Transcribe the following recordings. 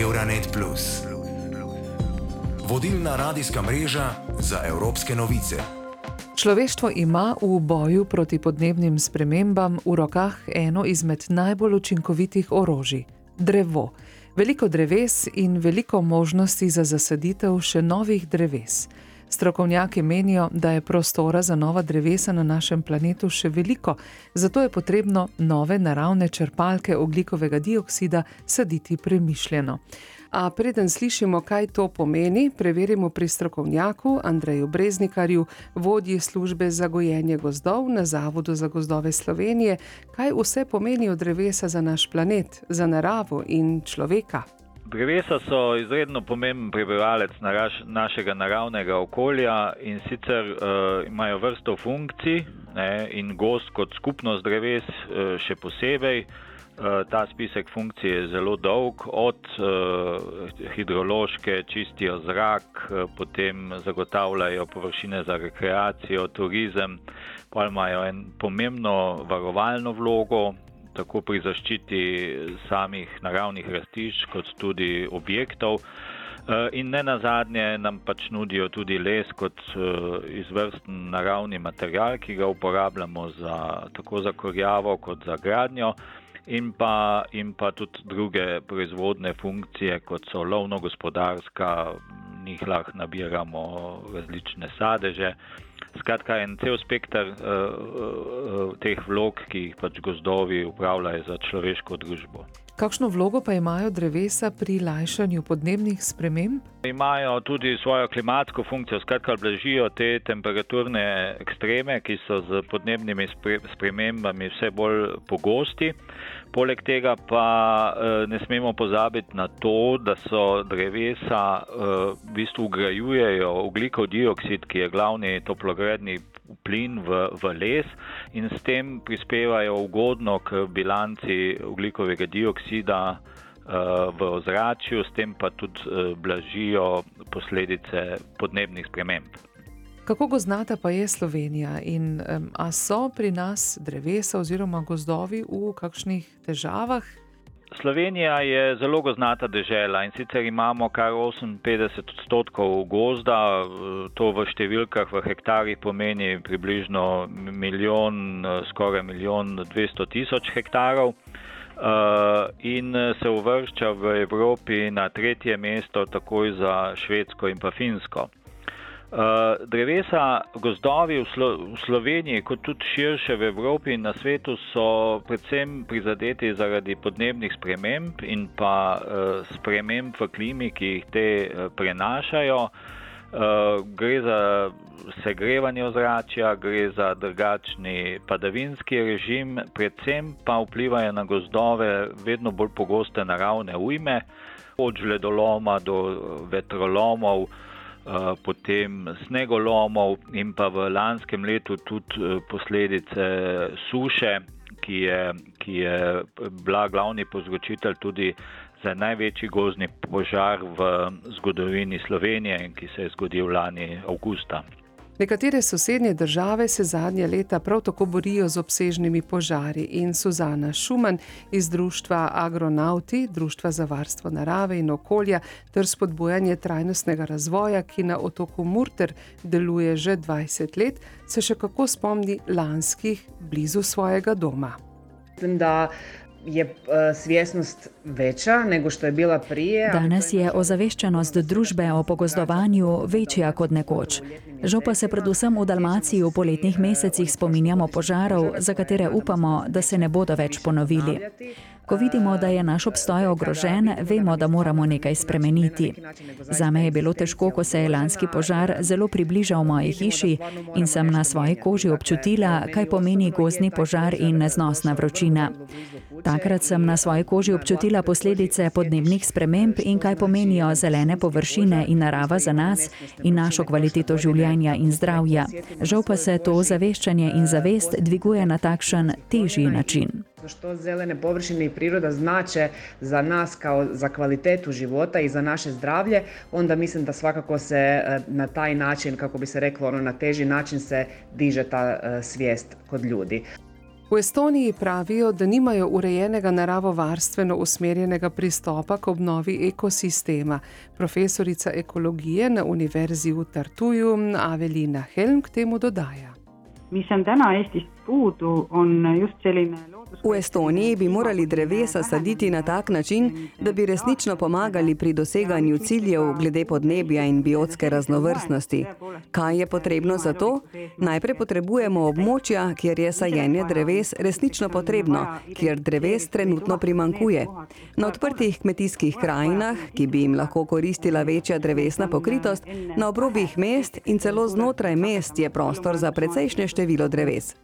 Euronet. Vodilna radijska mreža za evropske novice. Človeštvo ima v boju proti podnebnim spremembam v rokah eno izmed najbolj učinkovitih orožij - drevo. Veliko dreves in veliko možnosti za zasaditev še novih dreves. Strokovnjaki menijo, da je prostora za nova drevesa na našem planetu še veliko, zato je potrebno nove naravne črpalke oglikovega dioksida saditi premišljeno. A preden slišimo, kaj to pomeni, preverimo pri strokovnjaku Andreju Breznikarju, vodji službe za gojenje gozdov na Zavodu za gozdove Slovenije, kaj vse pomenijo drevesa za naš planet, za naravo in človeka. Drevesa so izredno pomemben prebivalec naraš, našega naravnega okolja in sicer uh, imajo vrsto funkcij ne, in gost kot skupnost dreves uh, še posebej. Uh, ta spisek funkcij je zelo dolg, od uh, hidrološke čistijo zrak, uh, potem zagotavljajo površine za rekreacijo, turizem, pa imajo en pomembno varovalno vlogo, tako pri zaščiti samih naravnih rastišč, kot tudi objektov. Eh, in ne na zadnje nam pač nudijo tudi les kot eh, izvrsten naravni material, ki ga uporabljamo za, tako za korjavo kot za gradnjo. In pa, in pa tudi druge proizvodne funkcije, kot so lovno-gospodarska, njih lahko nabiramo različne sadeže. Skratka, en cel spektr uh, uh, teh vlog, ki jih pač gozdovi upravljajo za človeško družbo. Kakšno vlogo pa imajo drevesa pri lajšanju podnebnih sprememb? Imajo tudi svojo klimatsko funkcijo, skratka, blažijo te temperaturne ekstreme, ki so z podnebnimi spremembami vse bolj pogosti. Poleg tega pa eh, ne smemo pozabiti na to, da so drevesa eh, v bistvu ugrajujejo ugljikov dioksid, ki je glavni toplogredni plin v, v les in s tem prispevajo ugodno k bilanci ugljikovega dioksida v ozračju, s tem pa tudi uh, blažijo posledice podnebnih sprememb. Kako goznata pa je Slovenija in um, a so pri nas drevesa oziroma gozdovi v kakšnih težavah? Slovenija je zelo goznata država in sicer imamo kar 58 odstotkov gozda, to v številkah, v hektarjih pomeni približno milijon, skoraj milijon 200 tisoč hektarov. Uh, in se uvršča v Evropi na tretje mesto, takoj za Švedsko in pa Finsko. Uh, drevesa, gozdovi v, Slo v Sloveniji, kot tudi širše v Evropi in na svetu, so predvsem prizadeti zaradi podnebnih sprememb in pa sprememb v klimi, ki jih te prenašajo. Uh, gre za segrevanje ozračja, gre za drugačni padavinski režim, predvsem pa vplivajo na gozdove vedno bolj pogoste naravne ujme, od žledoloma do vetrolomov. Eh, potem snegolomov in pa v lanskem letu tudi eh, posledice suše, ki je, ki je bila glavni povzročitelj tudi za največji gozni požar v zgodovini Slovenije in ki se je zgodil lani avgusta. Nekatere sosednje države se zadnje leta prav tako borijo z obsežnimi požari in Suzana Šuman iz društva Agronauti, Društva za varstvo narave in okolja ter spodbujanje trajnostnega razvoja, ki na otoku Murter deluje že 20 let, se še kako spomni lanskih blizu svojega doma. Mislim, da je eh, svjesnost večja nego što je bila prije. Danes je ozaveščenost družbe o pogozdovanju večja kot nekoč. Žal pa se predvsem v Dalmaciji v poletnih mesecih spominjamo požarov, za katere upamo, da se ne bodo več ponovili. Ko vidimo, da je naš obstoj ogrožen, vemo, da moramo nekaj spremeniti. Zame je bilo težko, ko se je lanski požar zelo približal moji hiši in sem na svoji koži občutila, kaj pomeni gozni požar in neznosna vročina. Takrat sem na svoji koži občutila posledice podnebnih sprememb in kaj pomenijo zelene površine in narava za nas in našo kvaliteto življenja in zdravja. Žal pa se to zaveščanje in zavest dviguje na takšen težji način. Što zelene površine i priroda znače za nas kao za kvalitetu života i za naše zdravlje, onda mislim da svakako se e, na taj način, kako bi se reklo, ono, na teži način se diže ta e, svijest kod ljudi. V Estoniji pravijo, da nimajo urejenega naravovarstveno usmerjenega pristopa k obnovi ekosistema. Profesorica ekologije na Univerzi v Tartuju Avelina Helm k temu dodaja. mis on täna Eestist puudu, on just selline V Estoniji bi morali drevesa saditi na tak način, da bi resnično pomagali pri doseganju ciljev glede podnebja in biotske raznovrstnosti. Kaj je potrebno za to? Najprej potrebujemo območja, kjer je sajenje dreves resnično potrebno, kjer dreves trenutno primankuje. Na odprtih kmetijskih krajinah, ki bi jim lahko koristila večja drevesna pokritost, na obrobjih mest in celo znotraj mest je prostor za precejšnje število dreves.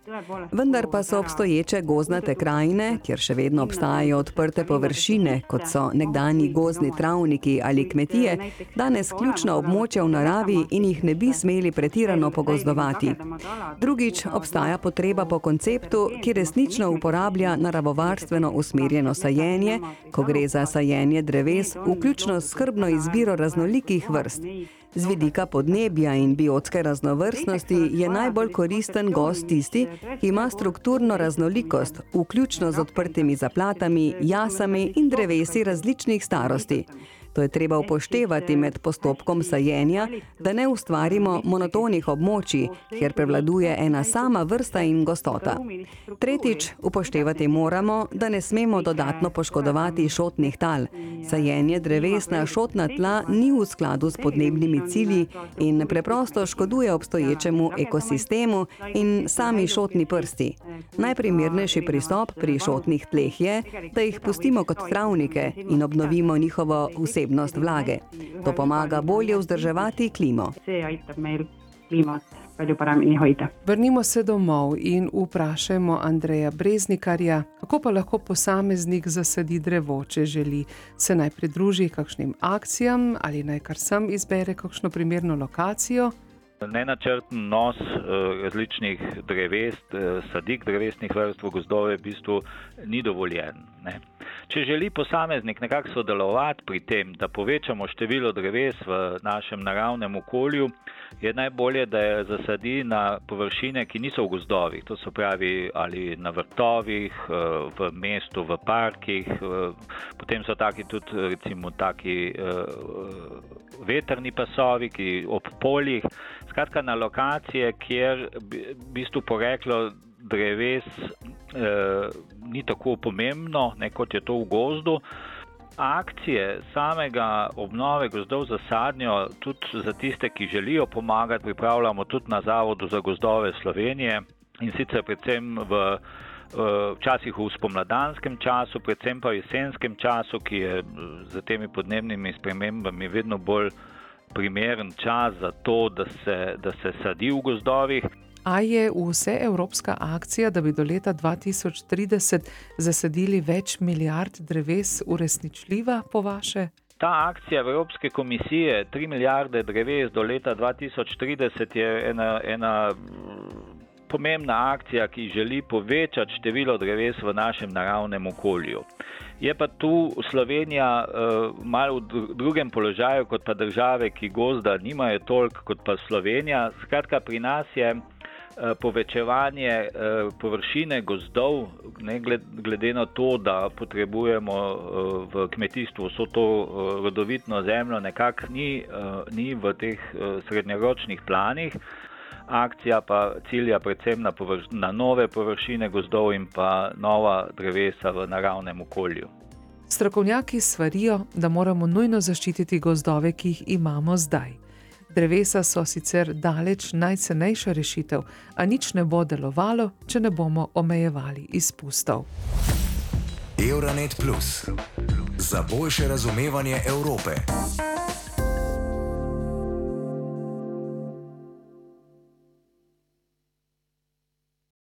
Vendar pa so obstoječe gozdnate krajine, kjer še vedno obstajajo odprte površine, kot so nekdani gozdni travniki ali kmetije, danes ključna območja v naravi in jih ne bi smeli pretirano pogozdovati. Drugič, obstaja potreba po konceptu, ki resnično uporablja naravovarstveno usmerjeno sajenje, ko gre za sajenje dreves, vključno s skrbno izbiro raznolikih vrst. Z vidika podnebja in biotske raznovrstnosti je najbolj koristen gost tisti, ki ima strukturno raznolikost, vključno z odprtimi zaplatami, jasami in drevesi različnih starosti. To je treba upoštevati med postopkom sajenja, da ne ustvarimo monotonih območij, kjer prevladuje ena sama vrsta in gostota. Tretjič, upoštevati moramo, da ne smemo dodatno poškodovati šotnih tal. Sajenje dreves na šotna tla ni v skladu s podnebnimi cilji in preprosto škoduje obstoječemu ekosistemu in sami šotni prsti. Najprimernejši pristop pri šotnih tleh je, da jih pustimo kot travnike in obnovimo njihovo vse vsebnost vlage. To pomaga bolje vzdrževati klimo. Vrnimo se domov in vprašajmo Andreja Breznikarja, kako pa lahko posameznik zasadi drevo, če želi se naj pridruži kakšnim akcijam ali naj kar sam izbere kakšno primerno lokacijo. Nenačrten nos različnih dreves, sadik drevesnih vrst v gozdove v bistvu ni dovoljen. Ne. Če želi posameznik nekako sodelovati pri tem, da povečamo število dreves v našem naravnem okolju, je najbolje, da je zasadi na površine, ki niso v gozdovih. To se pravi ali na vrtovih, v mestu, v parkih, potem so taki tudi recimo taki veterni pasovi, ki ob poljih. Skratka, na lokacije, kjer v bistvu poreklo dreves eh, ni tako pomembno, ne, kot je to v gozdu. Akcije samega obnove gozdov za sadnjo, tudi za tiste, ki želijo pomagati, pripravljamo tudi na Zavodu za gozdove Slovenije in sicer predvsem v včasih v spomladanskem času, predvsem pa v jesenskem času, ki je z temi podnebnimi spremembami vedno bolj primeren čas za to, da se, da se sadi v gozdovih. A je vse evropska akcija, da bi do leta 2030 zasadili več milijard dreves, uresničljiva po vaše? Ta akcija Evropske komisije, 3 milijarde dreves do leta 2030, je ena, ena pomembna akcija, ki želi povečati število dreves v našem naravnem okolju. Je pa tu Slovenija uh, malo v drugem položaju kot pa države, ki gozda nimajo toliko kot pa Slovenija. Skratka, pri nas je povečevanje površine gozdov, ne glede na to, da potrebujemo v kmetijstvu vso to rodovitno zemljo, nekako ni, ni v teh srednjeročnih planih. Akcija pa cilja predvsem na, površ, na nove površine gozdov in pa nova drevesa v naravnem okolju. Strokovnjaki svarijo, da moramo nujno zaščititi gozdove, ki jih imamo zdaj. Drevesa so sicer daleč najcenejša rešitev, a nič ne bo delovalo, če ne bomo omejevali izpustov. Euronet Plus za boljše razumevanje Evrope.